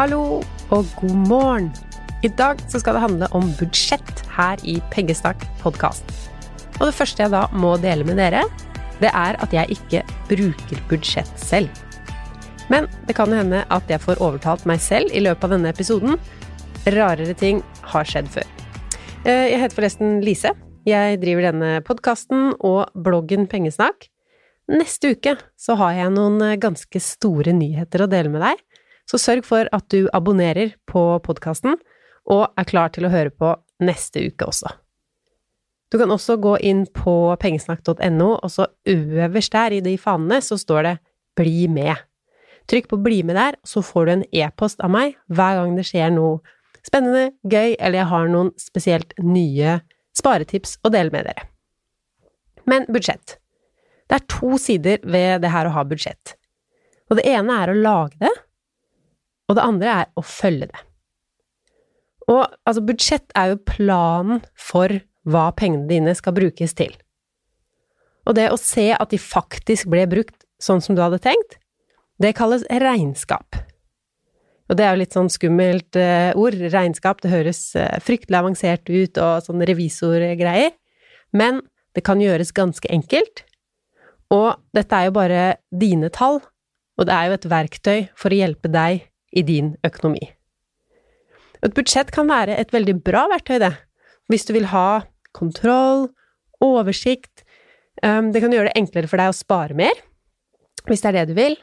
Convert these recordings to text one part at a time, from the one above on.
Hallo og god morgen! I dag skal det handle om budsjett her i Peggestakk podkast. Og det første jeg da må dele med dere, det er at jeg ikke bruker budsjett selv. Men det kan hende at jeg får overtalt meg selv i løpet av denne episoden. Rarere ting har skjedd før. Eh, Jeg heter forresten Lise. Jeg driver denne podkasten og bloggen Pengesnakk. Neste uke så har jeg noen eh, ganske store nyheter å dele med deg. Så sørg for at du abonnerer på podkasten og er klar til å høre på neste uke også. Du kan også gå inn på pengesnakk.no, og så øverst der i de fanene så står det Bli med. Trykk på Bli med der, så får du en e-post av meg hver gang det skjer noe spennende, gøy, eller jeg har noen spesielt nye sparetips å dele med dere. Men budsjett. Det er to sider ved det her å ha budsjett. Og det ene er å lage det, og det andre er å følge det. Og altså, budsjett er jo planen for hva pengene dine skal brukes til. Og det å se at de faktisk ble brukt sånn som du hadde tenkt, det kalles regnskap. Og det er jo litt sånn skummelt eh, ord, regnskap, det høres eh, fryktelig avansert ut og sånn revisorgreier, men det kan gjøres ganske enkelt, og dette er jo bare dine tall, og det er jo et verktøy for å hjelpe deg i din økonomi. Et budsjett kan være et veldig bra verktøy, det, hvis du vil ha kontroll, oversikt, um, det kan gjøre det enklere for deg å spare mer, hvis det er det du vil,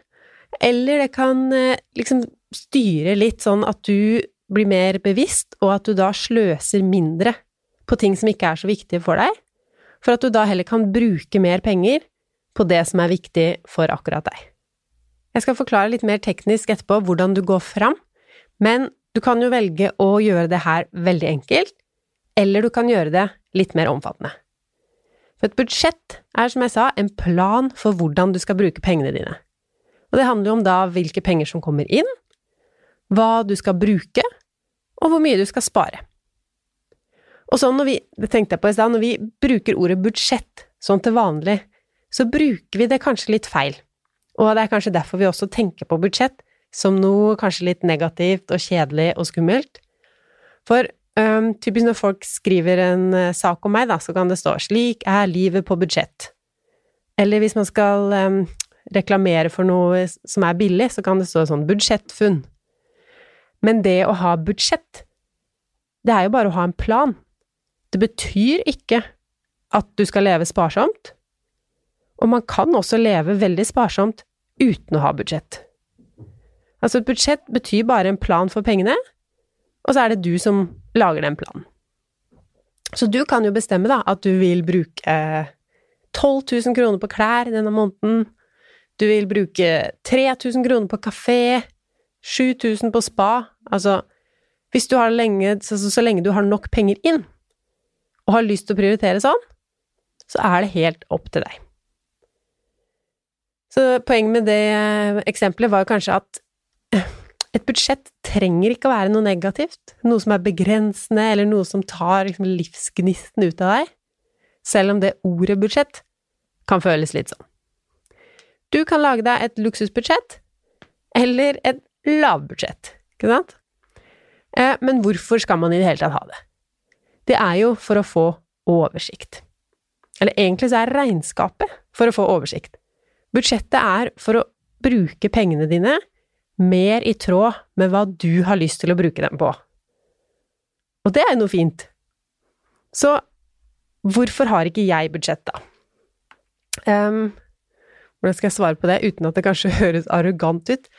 eller det kan eh, liksom styre litt sånn at du blir mer bevisst, og at du da sløser mindre på ting som ikke er så viktige for deg, for at du da heller kan bruke mer penger på det som er viktig for akkurat deg. Jeg skal forklare litt mer teknisk etterpå hvordan du går fram, men du kan jo velge å gjøre det her veldig enkelt, eller du kan gjøre det litt mer omfattende. For et budsjett er, som jeg sa, en plan for hvordan du skal bruke pengene dine. Og det handler jo om da hvilke penger som kommer inn, hva du skal bruke, og hvor mye du skal spare. Og sånn når vi, det tenkte jeg på i stad, når vi bruker ordet budsjett sånn til vanlig, så bruker vi det kanskje litt feil. Og det er kanskje derfor vi også tenker på budsjett som noe kanskje litt negativt og kjedelig og skummelt. For um, typisk når folk skriver en eh, sak om meg, da, så kan det stå 'Slik er livet på budsjett'. Eller hvis man skal um, reklamere for noe som er billig, så kan det stå sånn 'budsjettfunn'. Men det å ha budsjett, det er jo bare å ha en plan. Det betyr ikke at du skal leve sparsomt, Og man kan også leve veldig sparsomt uten å ha budsjett. Altså, et budsjett betyr bare en plan for pengene, og så er det du som lager den planen. Så du kan jo bestemme da at du vil bruke 12 000 kroner på klær denne måneden, du vil bruke 3000 kroner på kafé, 7000 på spa, altså hvis du har lenge, så, så lenge du har nok penger inn, og har lyst til å prioritere sånn, så er det helt opp til deg. Så poenget med det eksempelet var kanskje at et budsjett trenger ikke å være noe negativt, noe som er begrensende, eller noe som tar liksom, livsgnisten ut av deg, selv om det ordet budsjett kan føles litt sånn. Du kan lage deg et luksusbudsjett, eller et lavbudsjett, ikke sant? Eh, men hvorfor skal man i det hele tatt ha det? Det er jo for å få oversikt. Eller egentlig så er regnskapet for å få oversikt. Budsjettet er for å bruke pengene dine mer i tråd med hva du har lyst til å bruke dem på. Og det er jo noe fint. Så hvorfor har ikke jeg budsjett, da? Um, hvordan skal jeg svare på det uten at det kanskje høres arrogant ut?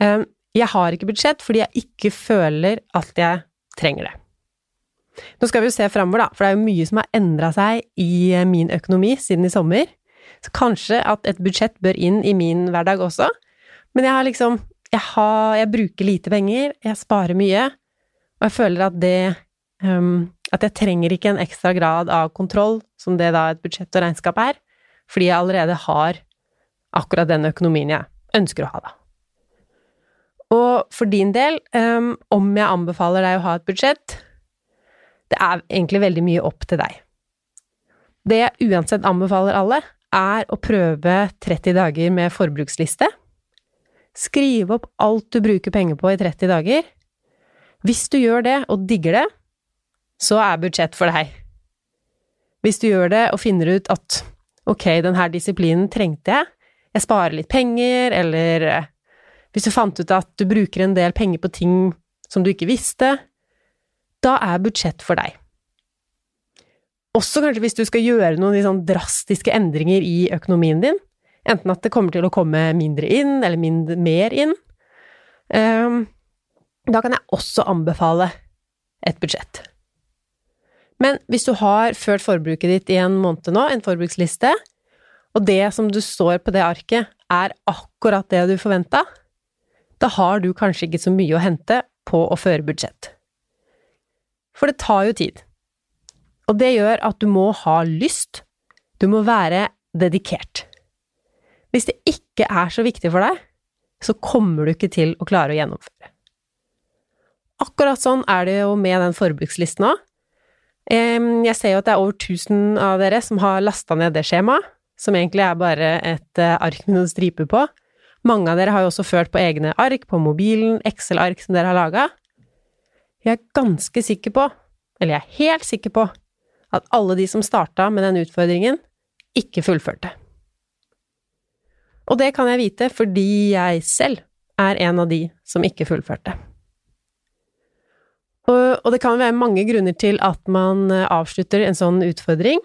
Um, jeg har ikke budsjett fordi jeg ikke føler at jeg trenger det. Nå skal vi jo se framover, da, for det er jo mye som har endra seg i min økonomi siden i sommer. Så kanskje at et budsjett bør inn i min hverdag også. Men jeg har liksom jeg, har, jeg bruker lite penger, jeg sparer mye, og jeg føler at det um, At jeg trenger ikke en ekstra grad av kontroll, som det da et budsjett og regnskap er, fordi jeg allerede har akkurat den økonomien jeg ønsker å ha, da. Og for din del, um, om jeg anbefaler deg å ha et budsjett, det er egentlig veldig mye opp til deg. Det jeg uansett anbefaler alle, er å prøve 30 dager med forbruksliste Skriv opp alt du bruker penger på i 30 dager. Hvis du gjør det og digger det, så er budsjett for deg. Hvis du gjør det og finner ut at ok, denne disiplinen trengte jeg, jeg sparer litt penger, eller eh, hvis du fant ut at du bruker en del penger på ting som du ikke visste, da er budsjett for deg. Også kanskje hvis du skal gjøre noen sånn drastiske endringer i økonomien din, Enten at det kommer til å komme mindre inn, eller mindre, mer inn. Um, da kan jeg også anbefale et budsjett. Men hvis du har ført forbruket ditt i en måned nå, en forbruksliste, og det som du står på det arket, er akkurat det du forventa, da har du kanskje ikke så mye å hente på å føre budsjett. For det tar jo tid. Og det gjør at du må ha lyst, du må være dedikert. Hvis det ikke er så viktig for deg, så kommer du ikke til å klare å gjennomføre. Akkurat sånn er det jo med den forbrukslisten òg. Jeg ser jo at det er over 1000 av dere som har lasta ned det skjemaet, som egentlig er bare et eh, ark med noen striper på. Mange av dere har jo også ført på egne ark på mobilen, Excel-ark som dere har laga. Jeg er ganske sikker på, eller jeg er helt sikker på, at alle de som starta med den utfordringen, ikke fullførte. Og det kan jeg vite fordi jeg selv er en av de som ikke fullførte. Og, det kan være mange grunner til at man eh, avslutter en sånn utfordring.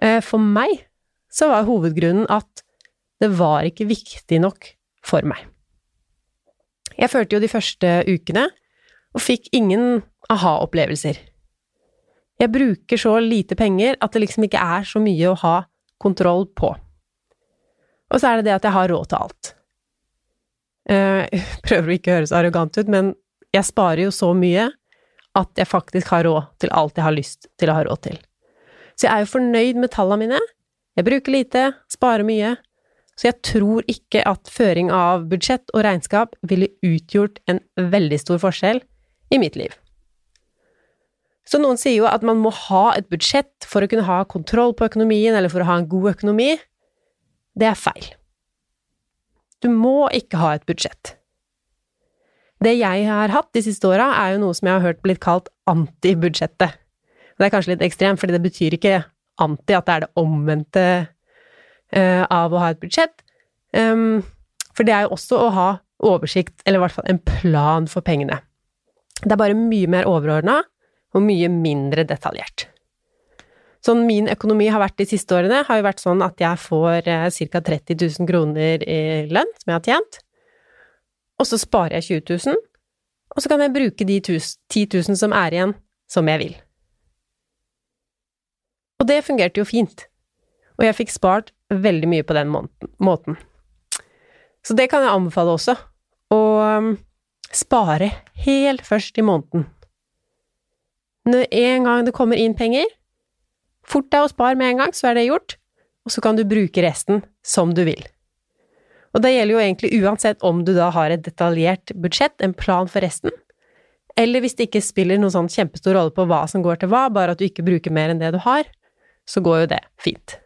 Eh, for meg så var hovedgrunnen at det var ikke viktig nok for meg. Jeg følte jo de første ukene og fikk ingen aha-opplevelser. Jeg bruker så lite penger at det liksom ikke er så mye å ha kontroll på. Og så er det det at jeg har råd til alt. Jeg eh, prøver å ikke høres arrogant ut, men jeg sparer jo så mye at jeg faktisk har råd til alt jeg har lyst til å ha råd til. Så jeg er jo fornøyd med tallene mine. Jeg bruker lite, sparer mye. Så jeg tror ikke at føring av budsjett og regnskap ville utgjort en veldig stor forskjell i mitt liv. Så noen sier jo at man må ha et budsjett for å kunne ha kontroll på økonomien, eller for å ha en god økonomi. Det er feil. Du må ikke ha et budsjett. Det jeg har hatt de siste åra, er jo noe som jeg har hørt blitt kalt antibudsjettet. Det er kanskje litt ekstremt, fordi det betyr ikke anti at det er det omvendte uh, av å ha et budsjett. Um, for det er jo også å ha oversikt, eller i hvert fall en plan for pengene. Det er bare mye mer overordna og mye mindre detaljert. Sånn min økonomi har vært de siste årene, har jo vært sånn at jeg får ca. 30 000 kroner i lønn som jeg har tjent, og så sparer jeg 20 000, og så kan jeg bruke de 10 000 som er igjen, som jeg vil. Og det fungerte jo fint, og jeg fikk spart veldig mye på den måten. Så det kan jeg anbefale også, å um, spare helt først i måneden. Når en gang det kommer inn penger, fort deg å spare med en gang, så er det gjort, og så kan du bruke resten som du vil. Og det gjelder jo egentlig uansett om du da har et detaljert budsjett, en plan for resten, eller hvis det ikke spiller noen sånn kjempestor rolle på hva som går til hva, bare at du ikke bruker mer enn det du har, så går jo det fint.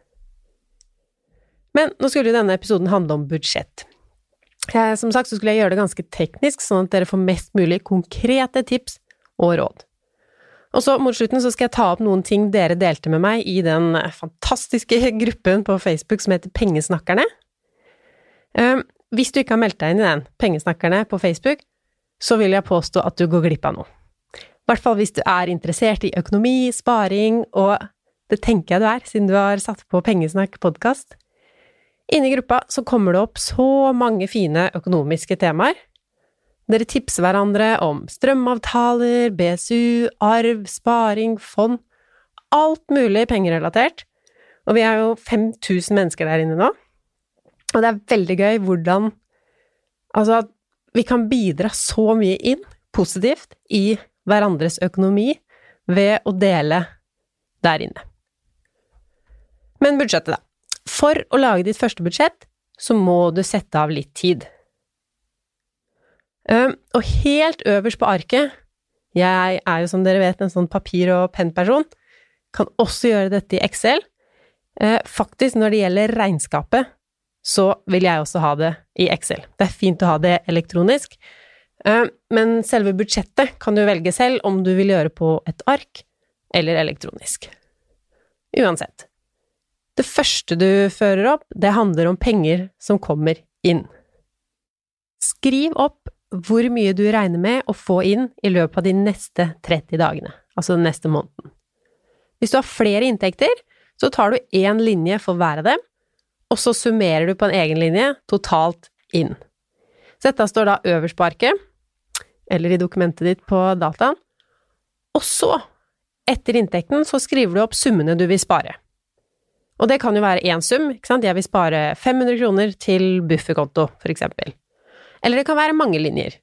Men nå skulle jo denne episoden handle om budsjett. Som sagt så skulle jeg gjøre det ganske teknisk, sånn at dere får mest mulig konkrete tips og råd. Og så mot slutten så skal jeg ta opp noen ting dere delte med meg i den fantastiske gruppen på Facebook som heter Pengesnakkerne. Ehm, hvis du ikke har meldt deg inn i den, Pengesnakkerne på Facebook, så vil jeg påstå at du går glipp av noe. I hvert fall hvis du er interessert i økonomi, sparing, og det tenker jeg du er, siden du har satt på Pengesnakk podkast. i gruppa så kommer det opp så mange fine økonomiske temaer. Dere tipser hverandre om strømavtaler, BSU, arv, sparing, fond… Alt mulig pengerelatert. Og vi er jo 5000 mennesker der inne nå. Og det er veldig gøy hvordan Altså vi kan bidra så mye inn, positivt, i hverandres økonomi ved å dele der inne. Men budsjettet, da. For å lage ditt første budsjett, så må du sette av litt tid. Og helt øverst på arket Jeg er jo, som dere vet, en sånn papir- og pennperson. Kan også gjøre dette i Excel. Eh, faktisk, når det gjelder regnskapet, så vil jeg også ha det i Excel. Det er fint å ha det elektronisk. Men selve budsjettet kan du velge selv om du vil gjøre på et ark eller elektronisk. Uansett. Det første du fører opp, det handler om penger som kommer inn. Skriv opp hvor mye du regner med å få inn i løpet av de neste 30 dagene, altså den neste måneden. Hvis du har flere inntekter, så tar du én linje for hver av dem, og så summerer du på en egen linje totalt inn. Så dette står da øverst på arket, eller i dokumentet ditt på dataen, og så, etter inntekten, så skriver du opp summene du vil spare. Og det kan jo være én sum, ikke sant, jeg vil spare 500 kroner til bufferkonto, for eksempel. Eller det kan være mange linjer.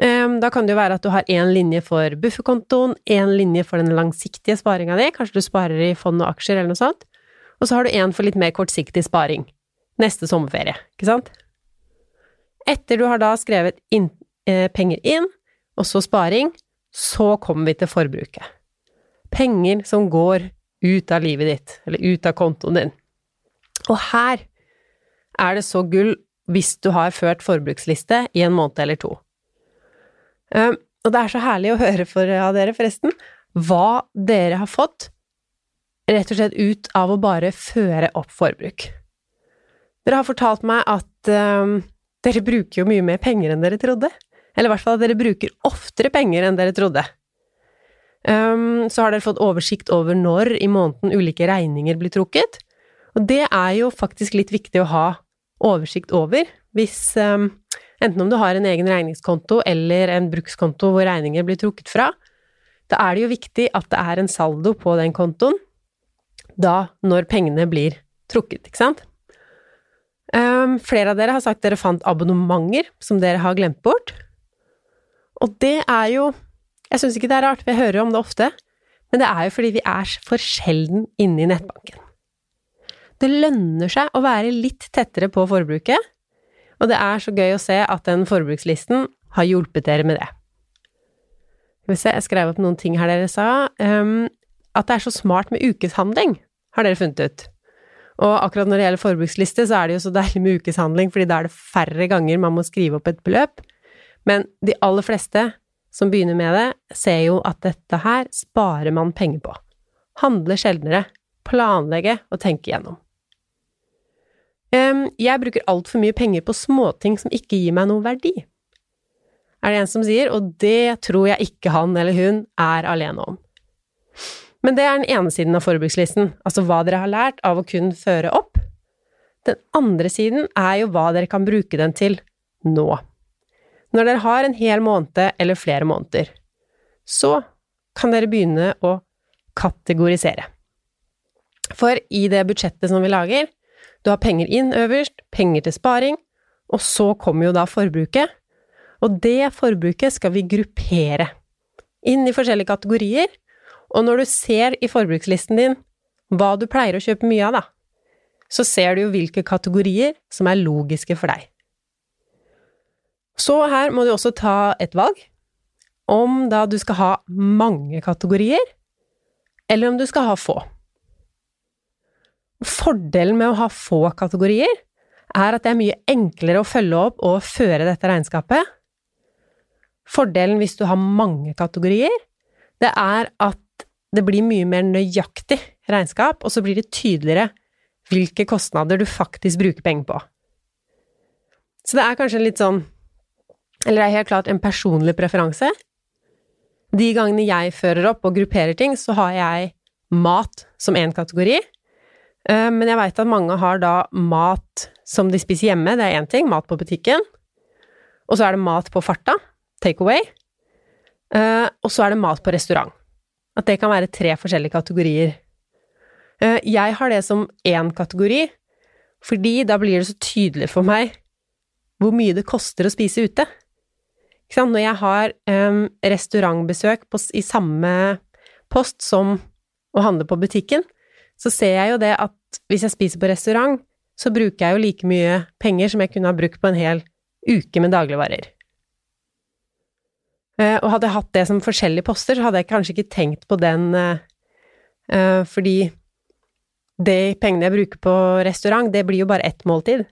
Ehm, da kan det jo være at du har én linje for bufferkontoen, én linje for den langsiktige sparinga di, kanskje du sparer i fond og aksjer eller noe sånt, og så har du én for litt mer kortsiktig sparing. Neste sommerferie, ikke sant? Etter du har da skrevet inn, eh, penger inn, og så sparing, så kommer vi til forbruket. Penger som går ut av livet ditt, eller ut av kontoen din. Og her er det så gull hvis du har ført forbruksliste i en måned eller to. Um, og det er så herlig å høre for, av dere, forresten, hva dere har fått rett og slett ut av å bare føre opp forbruk. Dere har fortalt meg at um, dere bruker jo mye mer penger enn dere trodde. Eller i hvert fall at dere bruker oftere penger enn dere trodde. Um, så har dere fått oversikt over når i måneden ulike regninger blir trukket. Og det er jo faktisk litt viktig å ha oversikt over hvis um, Enten om du har en egen regningskonto eller en brukskonto hvor regninger blir trukket fra, da er det jo viktig at det er en saldo på den kontoen da når pengene blir trukket, ikke sant? Um, flere av dere har sagt dere fant abonnementer som dere har glemt bort. Og det er jo Jeg syns ikke det er rart, vi hører om det ofte, men det er jo fordi vi er for sjelden inne i nettbanken. Det lønner seg å være litt tettere på forbruket, og det er så gøy å se at den forbrukslisten har hjulpet dere med det. Skal vi se, jeg skrev opp noen ting her dere sa. Um, at det er så smart med ukeshandling, har dere funnet ut. Og akkurat når det gjelder forbruksliste, så er det jo så deilig med ukeshandling, fordi da er det færre ganger man må skrive opp et beløp. Men de aller fleste som begynner med det, ser jo at dette her sparer man penger på. Handle sjeldnere, planlegge og tenke igjennom. Jeg bruker altfor mye penger på småting som ikke gir meg noe verdi. Er det en som sier, og det tror jeg ikke han eller hun er alene om. Men det er den ene siden av forbrukslisten, altså hva dere har lært av å kun føre opp. Den andre siden er jo hva dere kan bruke den til nå. Når dere har en hel måned eller flere måneder, så kan dere begynne å kategorisere. For i det budsjettet som vi lager, du har penger inn øverst, penger til sparing, og så kommer jo da forbruket. Og det forbruket skal vi gruppere inn i forskjellige kategorier, og når du ser i forbrukslisten din hva du pleier å kjøpe mye av, da, så ser du jo hvilke kategorier som er logiske for deg. Så her må du også ta et valg, om da du skal ha mange kategorier, eller om du skal ha få. Fordelen med å ha få kategorier er at det er mye enklere å følge opp og føre dette regnskapet. Fordelen hvis du har mange kategorier, det er at det blir mye mer nøyaktig regnskap, og så blir det tydeligere hvilke kostnader du faktisk bruker penger på. Så det er kanskje litt sånn Eller det er helt klart en personlig preferanse. De gangene jeg fører opp og grupperer ting, så har jeg mat som én kategori. Eh, men jeg veit at mange har da mat som de spiser hjemme, det er én ting, mat på butikken. Og så er det mat på farta, take away. Eh, og så er det mat på restaurant. At det kan være tre forskjellige kategorier. Eh, jeg har det som én kategori, fordi da blir det så tydelig for meg hvor mye det koster å spise ute. Når jeg har restaurantbesøk i samme post som å handle på butikken, så ser jeg jo det at hvis jeg spiser på restaurant, så bruker jeg jo like mye penger som jeg kunne ha brukt på en hel uke med dagligvarer. Uh, og hadde jeg hatt det som forskjellige poster, så hadde jeg kanskje ikke tenkt på den uh, uh, fordi de pengene jeg bruker på restaurant, det blir jo bare ett måltid.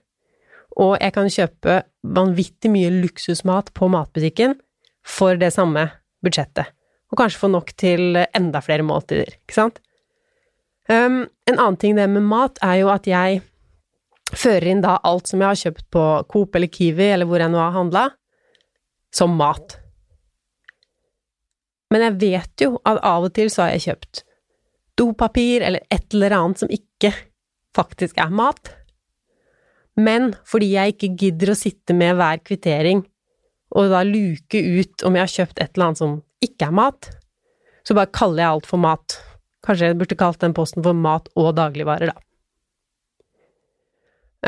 Og jeg kan kjøpe vanvittig mye luksusmat på matbutikken for det samme budsjettet. Og kanskje få nok til enda flere måltider, ikke sant? Um, en annen ting det med mat er jo at jeg fører inn da alt som jeg har kjøpt på Coop eller Kiwi eller hvor jeg nå har handla, som mat. Men jeg vet jo at av og til så har jeg kjøpt dopapir eller et eller annet som ikke faktisk er mat. Men fordi jeg ikke gidder å sitte med hver kvittering og da luke ut om jeg har kjøpt et eller annet som ikke er mat, så bare kaller jeg alt for mat. Kanskje jeg burde kalt den posten for mat og dagligvarer, da.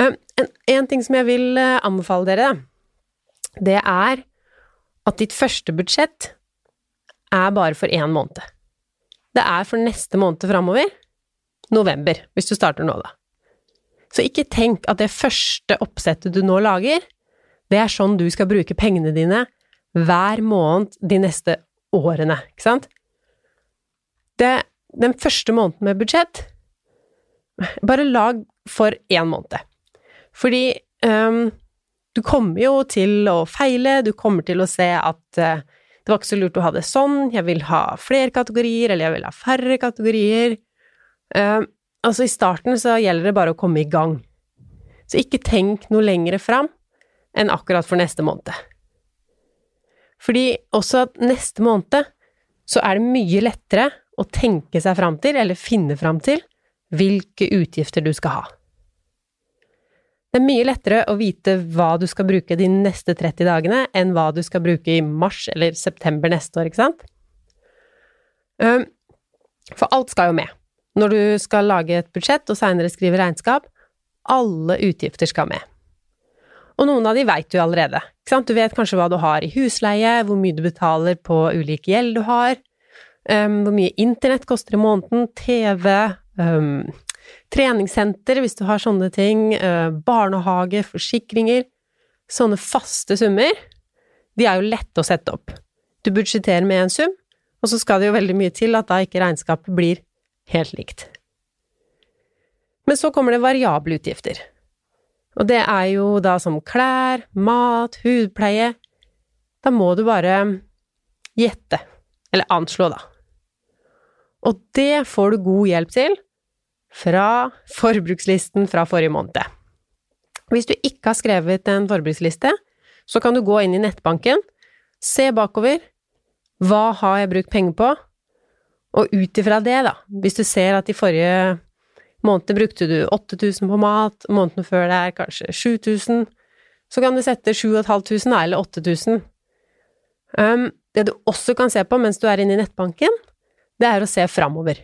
Eh, en, en ting som jeg vil eh, anbefale dere, det er at ditt første budsjett er bare for én måned. Det er for neste måned framover. November, hvis du starter nå, da. Så ikke tenk at det første oppsettet du nå lager, det er sånn du skal bruke pengene dine hver måned de neste årene, ikke sant? Det, den første måneden med budsjett, bare lag for én måned. Fordi um, du kommer jo til å feile, du kommer til å se at uh, det var ikke så lurt å ha det sånn, jeg vil ha flere kategorier, eller jeg vil ha færre kategorier. Uh, altså, i starten så gjelder det bare å komme i gang. Så ikke tenk noe lengre fram enn akkurat for neste måned. Fordi også at neste måned så er det mye lettere å tenke seg fram til, eller finne fram til, hvilke utgifter du skal ha. Det er mye lettere å vite hva du skal bruke de neste 30 dagene, enn hva du skal bruke i mars eller september neste år, ikke sant? For alt skal jo med. Når du skal lage et budsjett og seinere skrive regnskap, alle utgifter skal med. Og noen av de veit du allerede? Du vet kanskje hva du har i husleie, hvor mye du betaler på ulike gjeld du har, um, hvor mye internett koster i måneden, TV, um, treningssenter hvis du har sånne ting, uh, barnehage, forsikringer Sånne faste summer, de er jo lette å sette opp. Du budsjetterer med en sum, og så skal det jo veldig mye til at da ikke regnskapet blir helt likt. Men så kommer det variable utgifter. Og det er jo da som klær, mat, hudpleie Da må du bare gjette, eller anslå, da. Og det får du god hjelp til fra forbrukslisten fra forrige måned. Hvis du ikke har skrevet en forbruksliste, så kan du gå inn i nettbanken, se bakover, hva har jeg brukt penger på, Og ut ifra det, da, hvis du ser at i forrige måned brukte du 8000 på mat, måneden før det er kanskje 7000, så kan du sette 7500 eller 8000. Um, det du også kan se på mens du er inne i nettbanken, det er å se framover.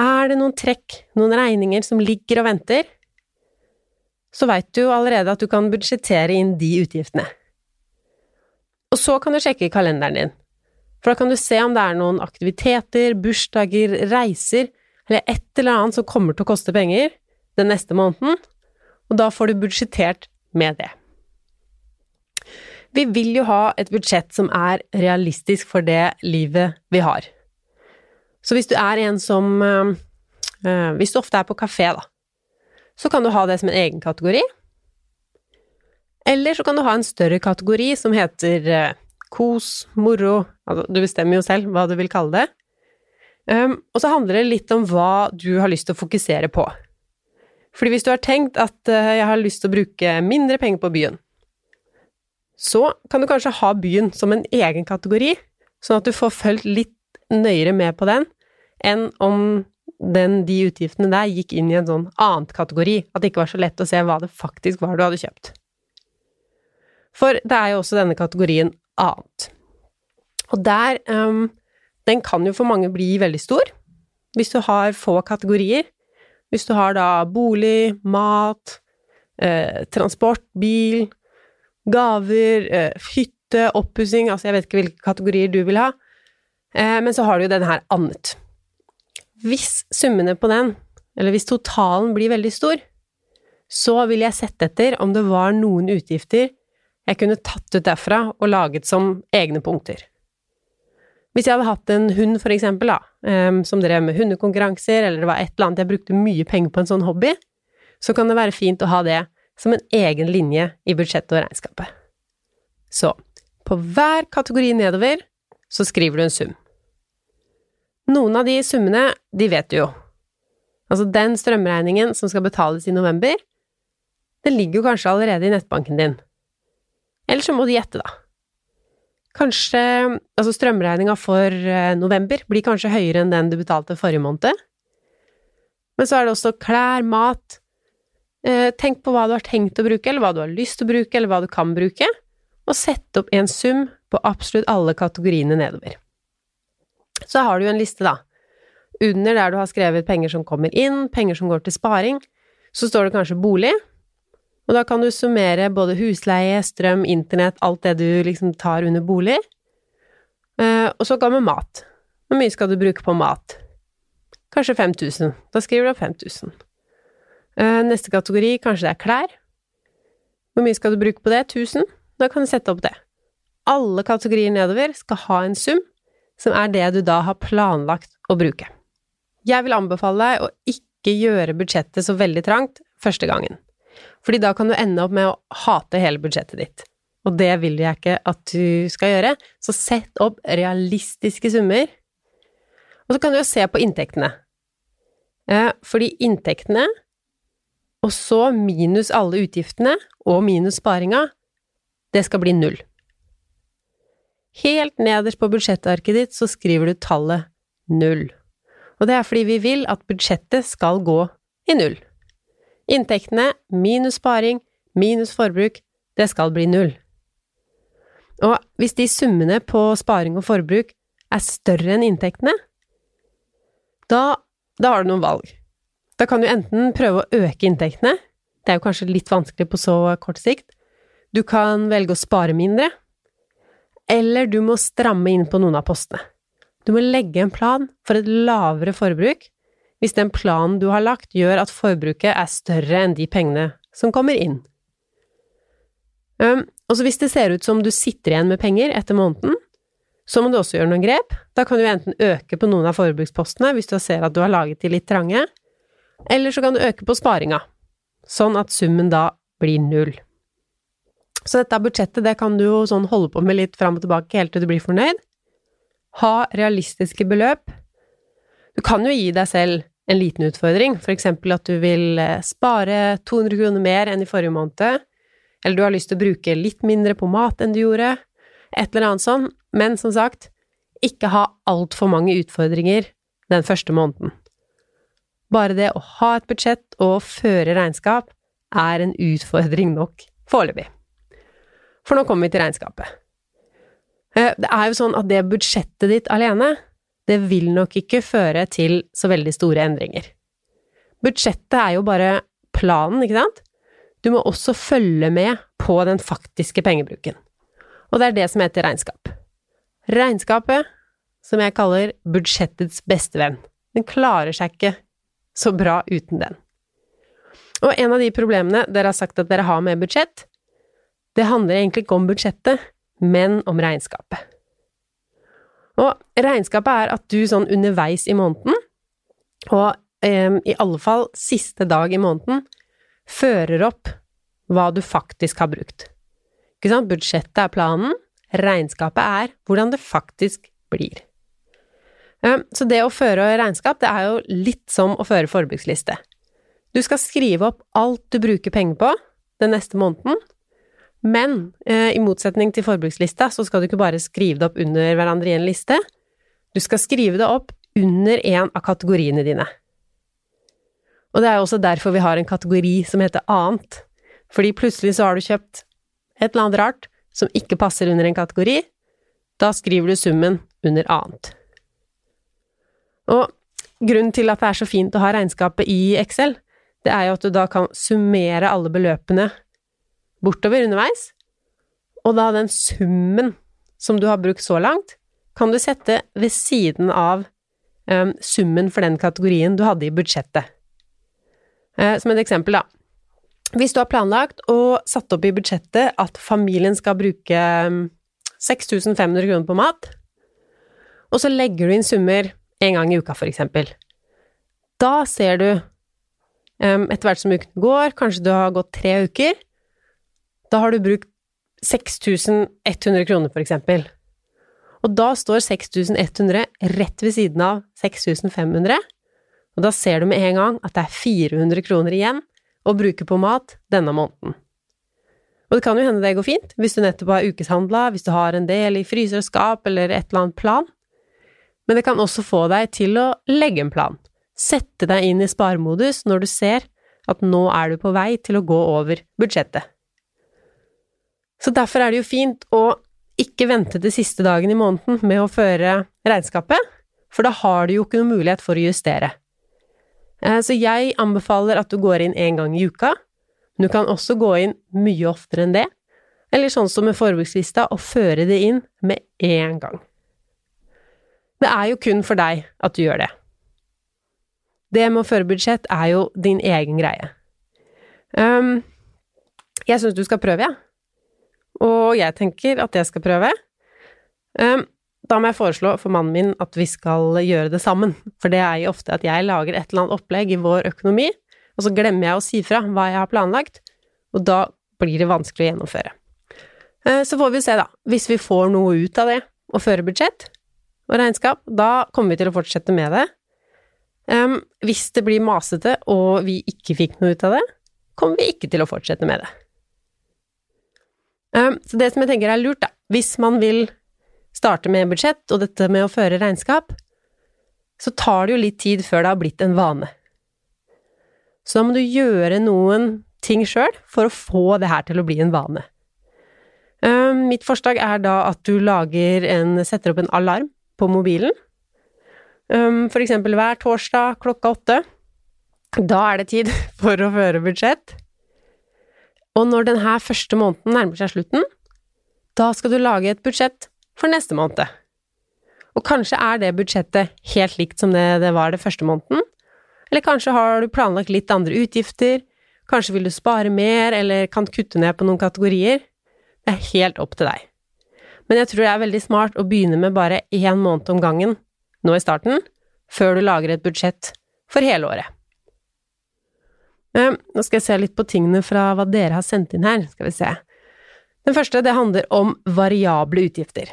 Er det noen trekk, noen regninger som ligger og venter, så veit du allerede at du kan budsjettere inn de utgiftene. Og så kan du sjekke kalenderen din, for da kan du se om det er noen aktiviteter, bursdager, reiser eller et eller annet som kommer til å koste penger den neste måneden, og da får du budsjettert med det. Vi vil jo ha et budsjett som er realistisk for det livet vi har. Så hvis du er en som øh, Hvis du ofte er på kafé, da, så kan du ha det som en egen kategori. Eller så kan du ha en større kategori som heter øh, kos, moro Altså, du bestemmer jo selv hva du vil kalle det. Um, og så handler det litt om hva du har lyst til å fokusere på. Fordi hvis du har tenkt at uh, jeg har lyst til å bruke mindre penger på byen, så kan du kanskje ha byen som en egen kategori, sånn at du får fulgt litt nøyere med på den, enn om den, de utgiftene der gikk inn i en sånn annet kategori, at det ikke var så lett å se hva det faktisk var du hadde kjøpt. For det er jo også denne kategorien annet. Og der um, Den kan jo for mange bli veldig stor, hvis du har få kategorier. Hvis du har da bolig, mat, eh, transport, bil, gaver, eh, hytte, oppussing Altså, jeg vet ikke hvilke kategorier du vil ha. Eh, men så har du jo den her annet. Hvis summene på den, eller hvis totalen blir veldig stor, så vil jeg sette etter om det var noen utgifter jeg kunne tatt ut derfra og laget som egne punkter. Hvis jeg hadde hatt en hund, for eksempel, da, eh, som drev med hundekonkurranser, eller det var et eller annet jeg brukte mye penger på en sånn hobby, så kan det være fint å ha det som en egen linje i budsjettet og regnskapet. Så på hver kategori nedover så skriver du en sum. Noen av de summene, de vet du jo. Altså den strømregningen som skal betales i november, den ligger jo kanskje allerede i nettbanken din. Eller så må du gjette, da. Kanskje Altså strømregninga for eh, november blir kanskje høyere enn den du betalte forrige måned. Men så er det også klær, mat, Eh, tenk på hva du har tenkt å bruke, eller hva du har lyst til å bruke, eller hva du kan bruke, og sett opp en sum på absolutt alle kategoriene nedover. Så har du en liste, da. Under der du har skrevet penger som kommer inn, penger som går til sparing, så står det kanskje bolig, og da kan du summere både husleie, strøm, internett, alt det du liksom tar under bolig. Eh, og så kommer mat. Hvor mye skal du bruke på mat? Kanskje 5000. Da skriver du opp 5000. Eh, neste kategori, kanskje det er klær. Hvor mye skal du bruke på det? 1000? Da kan du sette opp det. Alle kategorier nedover skal ha en sum som er det du da har planlagt å bruke. Jeg vil anbefale deg å ikke gjøre budsjettet så veldig trangt første gangen, fordi da kan du ende opp med å hate hele budsjettet ditt. Og det vil jeg ikke at du skal gjøre, så sett opp realistiske summer. Og så kan du jo se på inntektene. Eh, fordi inntektene og så minus alle utgiftene og minus sparinga, det skal bli null. Helt nederst på budsjettarket ditt så skriver du tallet null. Og det er fordi vi vil at budsjettet skal gå i null. Inntektene minus sparing minus forbruk, det skal bli null. Og hvis de summene på sparing og forbruk er større enn inntektene, da, da har du noen valg. Da kan du enten prøve å øke inntektene, det er jo kanskje litt vanskelig på så kort sikt, du kan velge å spare mindre, eller du må stramme inn på noen av postene. Du må legge en plan for et lavere forbruk hvis den planen du har lagt gjør at forbruket er større enn de pengene som kommer inn. Um, og så hvis det ser ut som du sitter igjen med penger etter måneden, så må du også gjøre noen grep. Da kan du enten øke på noen av forbrukspostene hvis du ser at du har laget de litt trange, eller så kan du øke på sparinga, sånn at summen da blir null. Så dette budsjettet, det kan du jo sånn holde på med litt fram og tilbake helt til du blir fornøyd. Ha realistiske beløp. Du kan jo gi deg selv en liten utfordring, for eksempel at du vil eh, spare 200 kroner mer enn i forrige måned, eller du har lyst til å bruke litt mindre på mat enn du gjorde, et eller annet sånn, men som sagt, ikke ha altfor mange utfordringer den første måneden. Bare det å ha et budsjett og føre regnskap er en utfordring nok foreløpig. For nå kommer vi til regnskapet. Eh, det er jo sånn at det budsjettet ditt alene, det vil nok ikke føre til så veldig store endringer. Budsjettet er jo bare planen, ikke sant? Du må også følge med på den faktiske pengebruken. Og det er det som heter regnskap. Regnskapet, som jeg kaller budsjettets bestevenn, den klarer seg ikke så bra uten den. Og en av de problemene dere har sagt at dere har med budsjett, det handler egentlig ikke om budsjettet, men om regnskapet. Og regnskapet er at du sånn underveis i måneden, og eh, i alle fall siste dag i måneden, fører opp hva du faktisk har brukt. Ikke sant? Budsjettet er planen, regnskapet er hvordan det faktisk blir. Eh, så det å føre regnskap, det er jo litt som å føre forbruksliste. Du skal skrive opp alt du bruker penger på den neste måneden, men eh, i motsetning til forbrukslista, så skal du ikke bare skrive det opp under hverandre i en liste, du skal skrive det opp under en av kategoriene dine. Og det er jo også derfor vi har en kategori som heter annet, fordi plutselig så har du kjøpt et eller annet rart som ikke passer under en kategori, da skriver du summen under annet. Og grunnen til at det er så fint å ha regnskapet i Excel, det er jo at du da kan summere alle beløpene bortover underveis, og da den summen som du har brukt så langt, kan du sette ved siden av um, summen for den kategorien du hadde i budsjettet. Uh, som et eksempel, da. Hvis du har planlagt og satt opp i budsjettet at familien skal bruke um, 6500 kroner på mat, og så legger du inn summer en gang i uka, for eksempel. Da ser du, etter hvert som uken går, kanskje du har gått tre uker, da har du brukt 6100 kroner, for eksempel. Og da står 6100 rett ved siden av 6500, og da ser du med en gang at det er 400 kroner igjen å bruke på mat denne måneden. Og det kan jo hende det går fint, hvis du nettopp har ukeshandla, hvis du har en del i fryser og skap eller et eller annet plan, men det kan også få deg til å legge en plan. Sette deg inn i sparemodus når du ser at nå er du på vei til å gå over budsjettet. Så derfor er det jo fint å ikke vente til siste dagen i måneden med å føre regnskapet, for da har du jo ikke noen mulighet for å justere. Eh, så jeg anbefaler at du går inn én gang i uka, du kan også gå inn mye oftere enn det, eller sånn som med forbrukslista, og føre det inn med én gang. Det er jo kun for deg at du gjør det. Det med å føre budsjett er jo din egen greie. Um, jeg syns du skal prøve, jeg. Ja. Og jeg tenker at jeg skal prøve. Um, da må jeg foreslå for mannen min at vi skal gjøre det sammen. For det er jo ofte at jeg lager et eller annet opplegg i vår økonomi, og så glemmer jeg å si fra hva jeg har planlagt, og da blir det vanskelig å gjennomføre. Uh, så får vi se, da. Hvis vi får noe ut av det og føre budsjett, og regnskap, da kommer vi til å fortsette med det. Um, hvis det blir masete og vi ikke fikk noe ut av det, kommer vi ikke til å fortsette med det. Um, så det som jeg tenker er lurt, da, hvis man vil starte med budsjett og dette med å føre regnskap, så tar det jo litt tid før det har blitt en vane. Så da må du gjøre noen ting sjøl for å få det her til å bli en vane. Um, mitt forslag er da at du lager en, setter opp en alarm på mobilen. Um, for eksempel hver torsdag klokka åtte. Da er det tid for å føre budsjett. Og når denne første måneden nærmer seg slutten, da skal du lage et budsjett for neste måned. Og kanskje er det budsjettet helt likt som det, det var det første måneden, eller kanskje har du planlagt litt andre utgifter, kanskje vil du spare mer eller kan kutte ned på noen kategorier. Det er helt opp til deg. Men jeg tror det er veldig smart å begynne med bare én måned om gangen nå i starten, før du lager et budsjett for hele året. Eh, nå skal jeg se litt på tingene fra hva dere har sendt inn her, skal vi se. Den første, det handler om variable utgifter.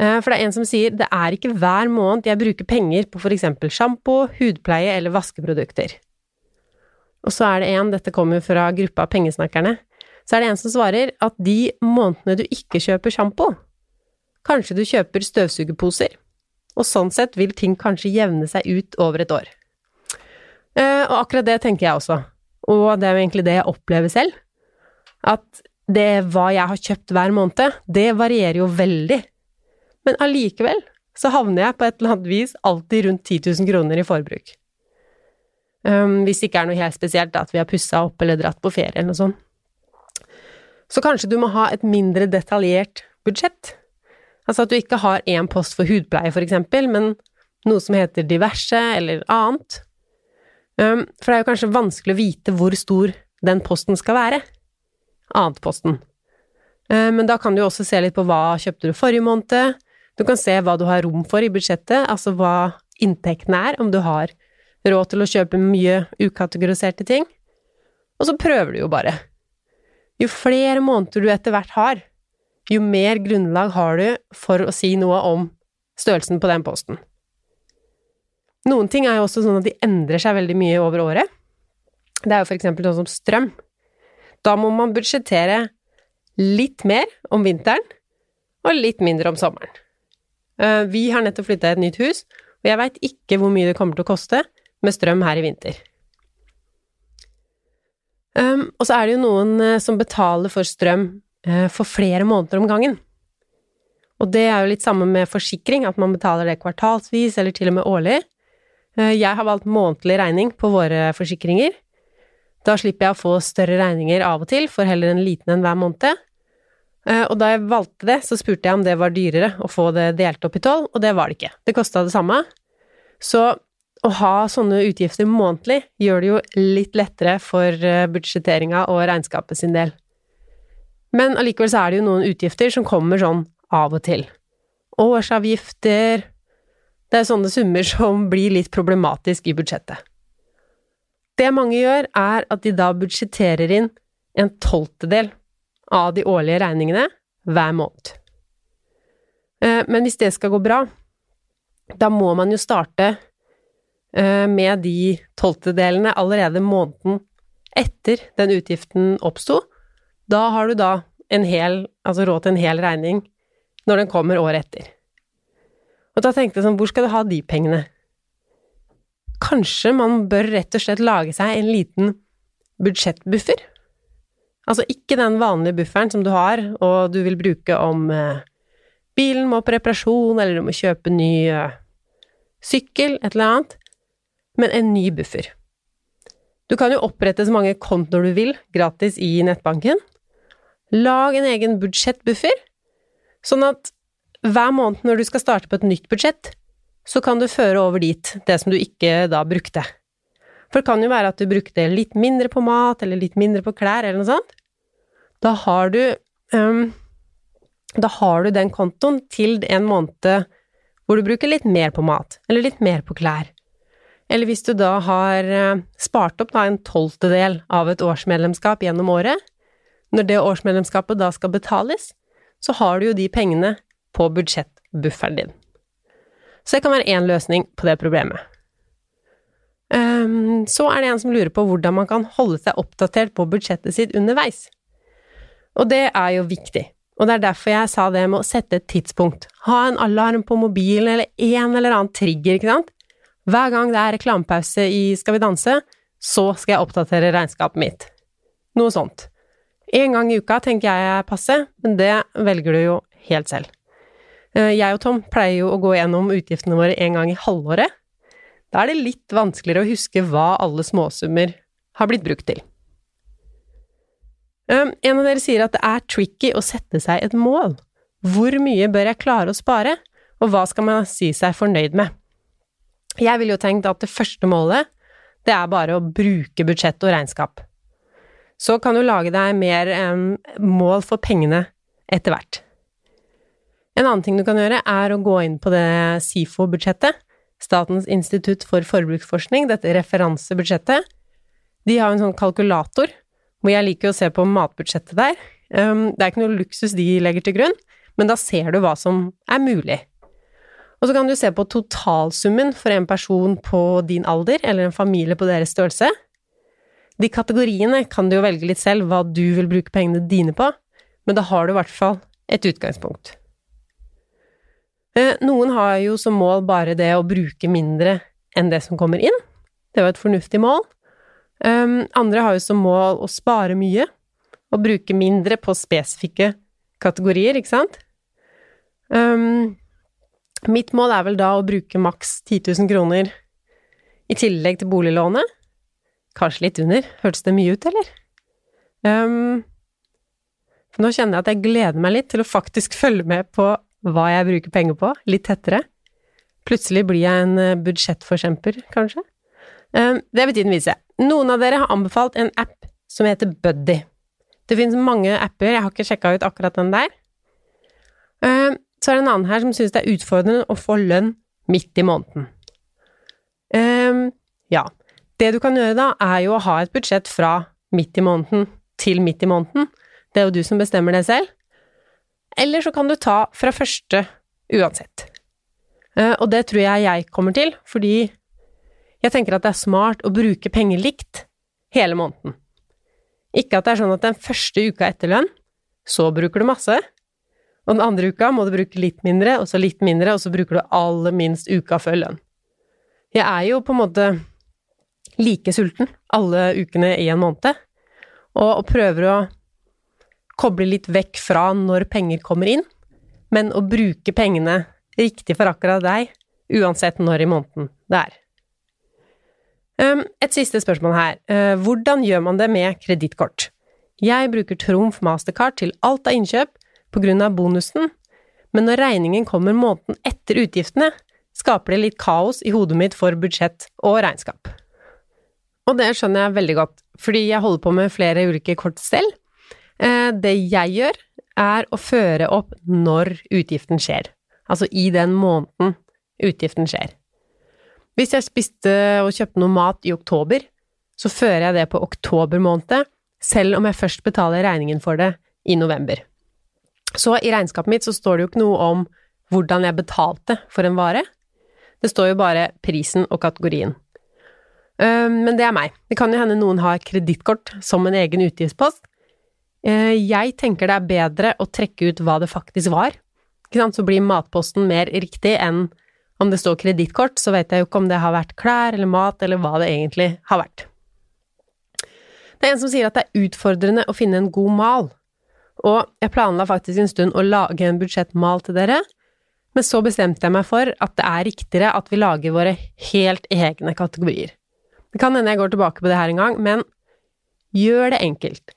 Eh, for det er en som sier det er ikke hver måned jeg bruker penger på for eksempel sjampo, hudpleie eller vaskeprodukter. Og så er det en, dette kommer fra gruppa Pengesnakkerne, så er det en som svarer at de månedene du ikke kjøper sjampo, Kanskje du kjøper støvsugerposer, og sånn sett vil ting kanskje jevne seg ut over et år. Eh, og akkurat det tenker jeg også, og det er jo egentlig det jeg opplever selv, at det hva jeg har kjøpt hver måned, det varierer jo veldig. Men allikevel så havner jeg på et eller annet vis alltid rundt 10 000 kroner i forbruk. Um, hvis det ikke er noe helt spesielt, at vi har pussa opp eller dratt på ferie eller noe sånt. Så kanskje du må ha et mindre detaljert budsjett. Altså at du ikke har én post for hudpleie, for eksempel, men noe som heter diverse eller annet. For det er jo kanskje vanskelig å vite hvor stor den posten skal være. Annetposten. Men da kan du også se litt på hva kjøpte du forrige måned. Du kan se hva du har rom for i budsjettet, altså hva inntektene er, om du har råd til å kjøpe mye ukategoriserte ting. Og så prøver du jo bare. Jo flere måneder du etter hvert har, jo mer grunnlag har du for å si noe om størrelsen på den posten. Noen ting er jo også sånn at de endrer seg veldig mye over året. Det er jo for eksempel sånn som strøm. Da må man budsjettere litt mer om vinteren og litt mindre om sommeren. Eh, vi har nettopp flytta i et nytt hus, og jeg veit ikke hvor mye det kommer til å koste med strøm her i vinter. Um, og så er det jo noen uh, som betaler for strøm uh, for flere måneder om gangen. Og det er jo litt samme med forsikring, at man betaler det kvartalsvis eller til og med årlig. Uh, jeg har valgt månedlig regning på våre forsikringer. Da slipper jeg å få større regninger av og til, for heller en liten enn hver måned. Og da jeg valgte det, så spurte jeg om det var dyrere å få det delt opp i tolv, og det var det ikke. Det kosta det samme. Så å ha sånne utgifter månedlig gjør det jo litt lettere for eh, budsjetteringa og regnskapet sin del. Men allikevel så er det jo noen utgifter som kommer sånn av og til. Årsavgifter Det er sånne summer som blir litt problematisk i budsjettet. Det mange gjør, er at de da budsjetterer inn en tolvtedel av de årlige regningene hver måned. Eh, men hvis det skal gå bra, da må man jo starte Eh, med de tolvtedelene allerede måneden etter den utgiften oppsto, da har du da en hel, altså råd til en hel regning når den kommer året etter. Og da tenkte jeg sånn, hvor skal du ha de pengene? Kanskje man bør rett og slett lage seg en liten budsjettbuffer? Altså ikke den vanlige bufferen som du har, og du vil bruke om eh, bilen må på reparasjon, eller du må kjøpe ny eh, sykkel, et eller annet men en ny buffer. Du kan jo opprette så mange kontoer du vil, gratis i nettbanken. Lag en egen budsjettbuffer, sånn at hver måned når du skal starte på et nytt budsjett, så kan du føre over dit det som du ikke da brukte. For det kan jo være at du brukte litt mindre på mat, eller litt mindre på klær, eller noe sånt. Da har du um, Da har du den kontoen til en måned hvor du bruker litt mer på mat, eller litt mer på klær. Eller hvis du da har eh, spart opp da en tolvtedel av et årsmedlemskap gjennom året, når det årsmedlemskapet da skal betales, så har du jo de pengene på budsjettbufferen din. Så det kan være én løsning på det problemet. Um, så er det en som lurer på hvordan man kan holde seg oppdatert på budsjettet sitt underveis. Og det er jo viktig, og det er derfor jeg sa det med å sette et tidspunkt. Ha en alarm på mobilen eller en eller annen trigger, ikke sant, hver gang det er reklamepause i Skal vi danse, så skal jeg oppdatere regnskapet mitt. Noe sånt. En gang i uka tenker jeg er passe, men det velger du jo helt selv. Eh, jeg og Tom pleier jo å gå gjennom utgiftene våre en gang i halvåret. Da er det litt vanskeligere å huske hva alle småsummer har blitt brukt til. Eh, en av dere sier at det er tricky å sette seg et mål. Hvor mye bør jeg klare å spare, og hva skal man si seg fornøyd med? Jeg ville jo tenkt at det første målet, det er bare å bruke budsjett og regnskap. Så kan du lage deg mer um, mål for pengene etter hvert. En annen ting du kan gjøre, er å gå inn på det SIFO-budsjettet, Statens institutt for forbruksforskning, dette referansebudsjettet. De har en sånn kalkulator, hvor jeg liker å se på matbudsjettet der. Um, det er ikke noe luksus de legger til grunn, men da ser du hva som er mulig. Og så kan du se på totalsummen for en person på din alder, eller en familie på deres størrelse. De kategoriene kan du jo velge litt selv hva du vil bruke pengene dine på, men da har du i hvert fall et utgangspunkt. Eh, Noen har jo som mål bare det å bruke mindre enn det som kommer inn. Det jo et fornuftig mål. Um, andre har jo som mål å spare mye og bruke mindre på spesifikke kategorier, ikke sant? Um, mitt mål er vel da å bruke maks 10 000 kroner i tillegg til boliglånet. Kanskje litt under. Hørtes det mye ut, eller? Um, nå kjenner jeg at jeg gleder meg litt til å faktisk følge med på hva jeg bruker penger på, litt tettere. Plutselig blir jeg en eh, budsjettforkjemper, kanskje. Um, det vil tiden vise. Noen av dere har anbefalt en app som heter Buddy. Det finnes mange apper, jeg har ikke sjekka ut akkurat den der. Um, så er det en annen her som synes det er utfordrende å få lønn midt i måneden. Um, ja. Det du kan gjøre da, er jo å ha et budsjett fra midt i måneden til midt i måneden. Det er jo du som bestemmer det selv. Eller så kan du ta fra første uansett. Uh, og det tror jeg jeg kommer til, fordi jeg tenker at det er smart å bruke penger likt hele måneden. Ikke at det er sånn at den første uka etter lønn, så bruker du masse, og den andre uka må du bruke litt mindre, og så litt mindre, og så bruker du aller minst uka før lønn. Jeg er jo på en måte like sulten alle ukene i en måned, og prøver å koble litt vekk fra når penger kommer inn, men å bruke pengene riktig for akkurat deg, uansett når i måneden det er. Um, et siste spørsmål her. Uh, hvordan gjør man det med kredittkort? Jeg bruker Trumf Mastercard til alt av innkjøp på grunn av bonusen, men når regningen kommer måneden etter utgiftene, skaper det litt kaos i hodet mitt for budsjett og regnskap. Og det skjønner jeg veldig godt, fordi jeg holder på med flere ulike kort selv. Uh, det jeg gjør, er å føre opp når utgiften skjer, altså i den måneden utgiften skjer. Hvis jeg spiste og kjøpte noe mat i oktober, så fører jeg det på oktober måned, selv om jeg først betaler regningen for det i november. Så i regnskapet mitt så står det jo ikke noe om hvordan jeg betalte for en vare. Det står jo bare prisen og kategorien. Men det er meg. Det kan jo hende noen har kredittkort som en egen utgiftspost. Jeg tenker det er bedre å trekke ut hva det faktisk var. Så blir matposten mer riktig enn om det står kredittkort, så vet jeg jo ikke om det har vært klær eller mat, eller hva det egentlig har vært. Det er en som sier at det er utfordrende å finne en god mal, og jeg planla faktisk en stund å lage en budsjettmal til dere, men så bestemte jeg meg for at det er riktigere at vi lager våre helt egne kategorier. Det kan hende jeg går tilbake på det her en gang, men gjør det enkelt.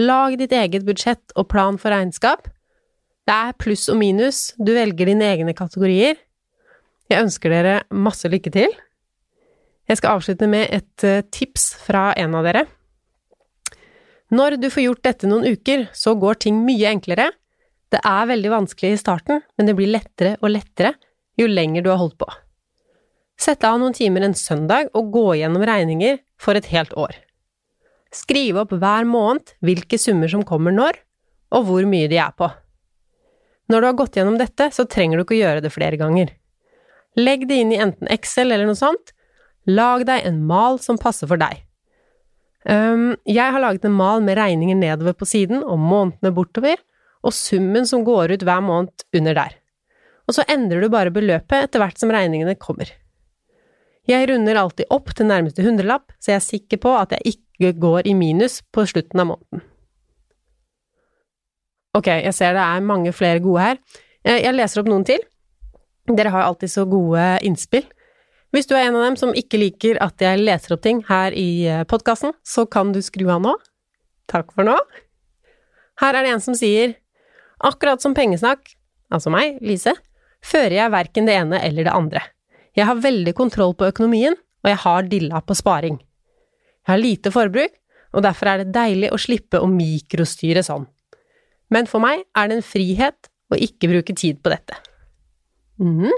Lag ditt eget budsjett og plan for regnskap. Det er pluss og minus, du velger dine egne kategorier, jeg ønsker dere masse lykke til. Jeg skal avslutte med et eh, tips fra en av dere. Når du får gjort dette noen uker, så går ting mye enklere. Det er veldig vanskelig i starten, men det blir lettere og lettere jo lenger du har holdt på. Sett av noen timer en søndag og gå gjennom regninger for et helt år. Skriv opp hver måned hvilke summer som kommer når, og hvor mye de er på. Når du har gått gjennom dette, så trenger du ikke å gjøre det flere ganger. Legg det inn i enten Excel eller noe sånt. Lag deg en mal som passer for deg. Jeg har laget en mal med regninger nedover på siden og månedene bortover, og summen som går ut hver måned under der. Og så endrer du bare beløpet etter hvert som regningene kommer. Jeg runder alltid opp til nærmeste hundrelapp, så jeg er sikker på at jeg ikke går i minus på slutten av måneden. Ok, jeg ser det er mange flere gode her. Eh, jeg leser opp noen til. Dere har alltid så gode innspill. Hvis du er en av dem som ikke liker at jeg leser opp ting her i eh, podkasten, så kan du skru av nå. Takk for nå. Her er det en som sier akkurat som pengesnakk, altså meg, Lise, fører jeg verken det ene eller det andre. Jeg har veldig kontroll på økonomien, og jeg har dilla på sparing. Jeg har lite forbruk, og derfor er det deilig å slippe å mikrostyre sånn. Men for meg er det en frihet å ikke bruke tid på dette. Mm.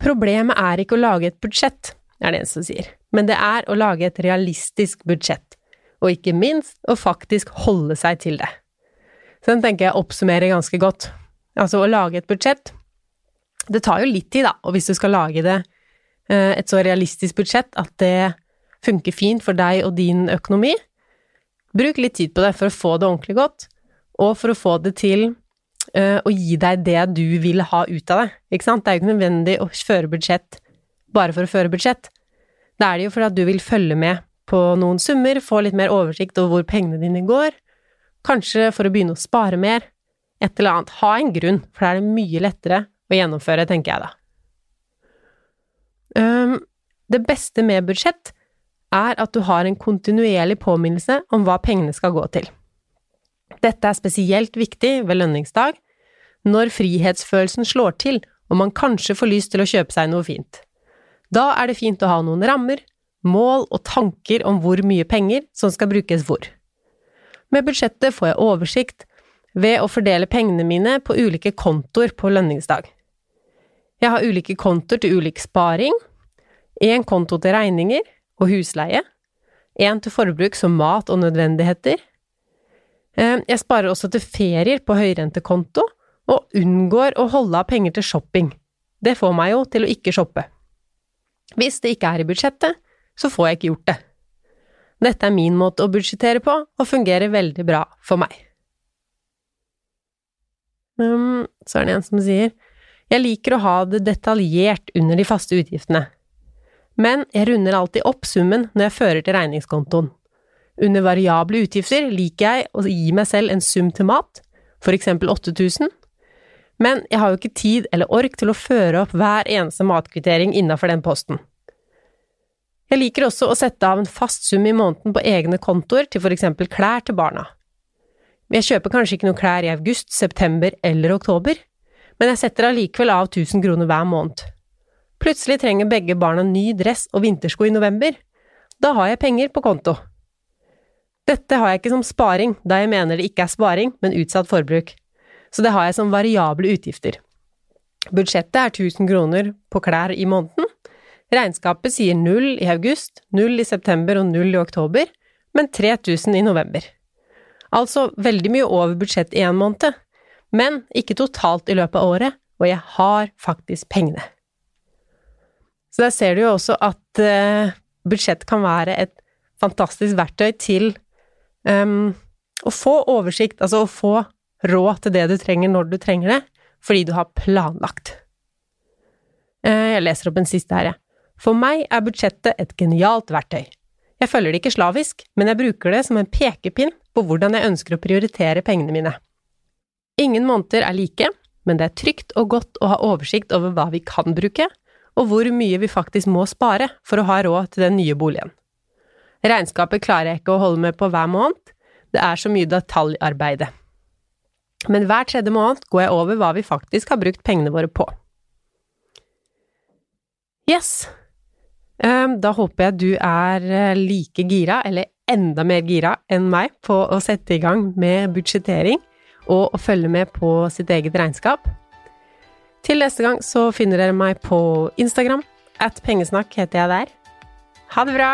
Problemet er ikke å lage et budsjett, er det en som sier, men det er å lage et realistisk budsjett, og ikke minst å faktisk holde seg til det. Så den tenker jeg oppsummerer ganske godt. Altså, å lage et budsjett, det tar jo litt tid, da, og hvis du skal lage det eh, et så realistisk budsjett at det funker fint for deg og din økonomi, bruk litt tid på det for å få det ordentlig godt, og for å få det til å gi deg det du vil ha ut av det. Ikke sant? Det er jo ikke nødvendig å føre budsjett bare for å føre budsjett. Det er det jo fordi at du vil følge med på noen summer, få litt mer oversikt over hvor pengene dine går, kanskje for å begynne å spare mer, et eller annet. Ha en grunn, for da er det mye lettere å gjennomføre, tenker jeg da. Um, det beste med budsjett er at du har en kontinuerlig påminnelse om hva pengene skal gå til. Dette er spesielt viktig ved lønningsdag, når frihetsfølelsen slår til og man kanskje får lyst til å kjøpe seg noe fint. Da er det fint å ha noen rammer, mål og tanker om hvor mye penger som skal brukes hvor. Med budsjettet får jeg oversikt ved å fordele pengene mine på ulike kontoer på lønningsdag. Jeg har ulike kontoer til ulik sparing, én konto til regninger og husleie, én til forbruk som mat og nødvendigheter. Eh, jeg sparer også til ferier på høyrentekonto, og unngår å holde av penger til shopping. Det får meg jo til å ikke shoppe. Hvis det ikke er i budsjettet, så får jeg ikke gjort det. Dette er min måte å budsjettere på, og fungerer veldig bra for meg. Um, så er det en som sier jeg liker å ha det detaljert under de faste utgiftene, men jeg runder alltid opp summen når jeg fører til regningskontoen. Under variable utgifter liker jeg å gi meg selv en sum til mat, for eksempel 8000, men jeg har jo ikke tid eller ork til å føre opp hver eneste matkvittering innafor den posten. Jeg liker også å sette av en fast sum i måneden på egne kontoer til for eksempel klær til barna. Jeg kjøper kanskje ikke noen klær i august, september eller oktober, men jeg setter allikevel av 1000 kroner hver måned. Plutselig trenger begge barna ny dress og vintersko i november. Da har jeg penger på konto. Dette har jeg ikke som sparing, da jeg mener det ikke er sparing, men utsatt forbruk så det har jeg som variable utgifter. Budsjettet er 1000 kroner på klær i måneden. Regnskapet sier null i august, null i september og null i oktober, men 3000 i november. Altså veldig mye over budsjett i en måned, men ikke totalt i løpet av året, og jeg har faktisk pengene. Så der ser du jo også at uh, budsjett kan være et fantastisk verktøy til um, å få oversikt, altså å få råd til det du trenger når du trenger det, fordi du har planlagt. Uh, jeg leser opp en siste her, jeg. For meg er budsjettet et genialt verktøy. Jeg følger det ikke slavisk, men jeg bruker det som en pekepinn på hvordan jeg ønsker å prioritere pengene mine. Ingen måneder er like, men det er trygt og godt å ha oversikt over hva vi kan bruke, og hvor mye vi faktisk må spare for å ha råd til den nye boligen. Regnskapet klarer jeg ikke å holde med på hver måned, det er så mye detaljarbeide men hver tredje måned går jeg over hva vi faktisk har brukt pengene våre på. Yes, ehm, da håper jeg du er eh, like gira, eller enda mer gira enn meg, på å sette i gang med budsjettering og å følge med på sitt eget regnskap. Til neste gang så finner dere meg på Instagram. At pengesnakk heter jeg der. Ha det bra!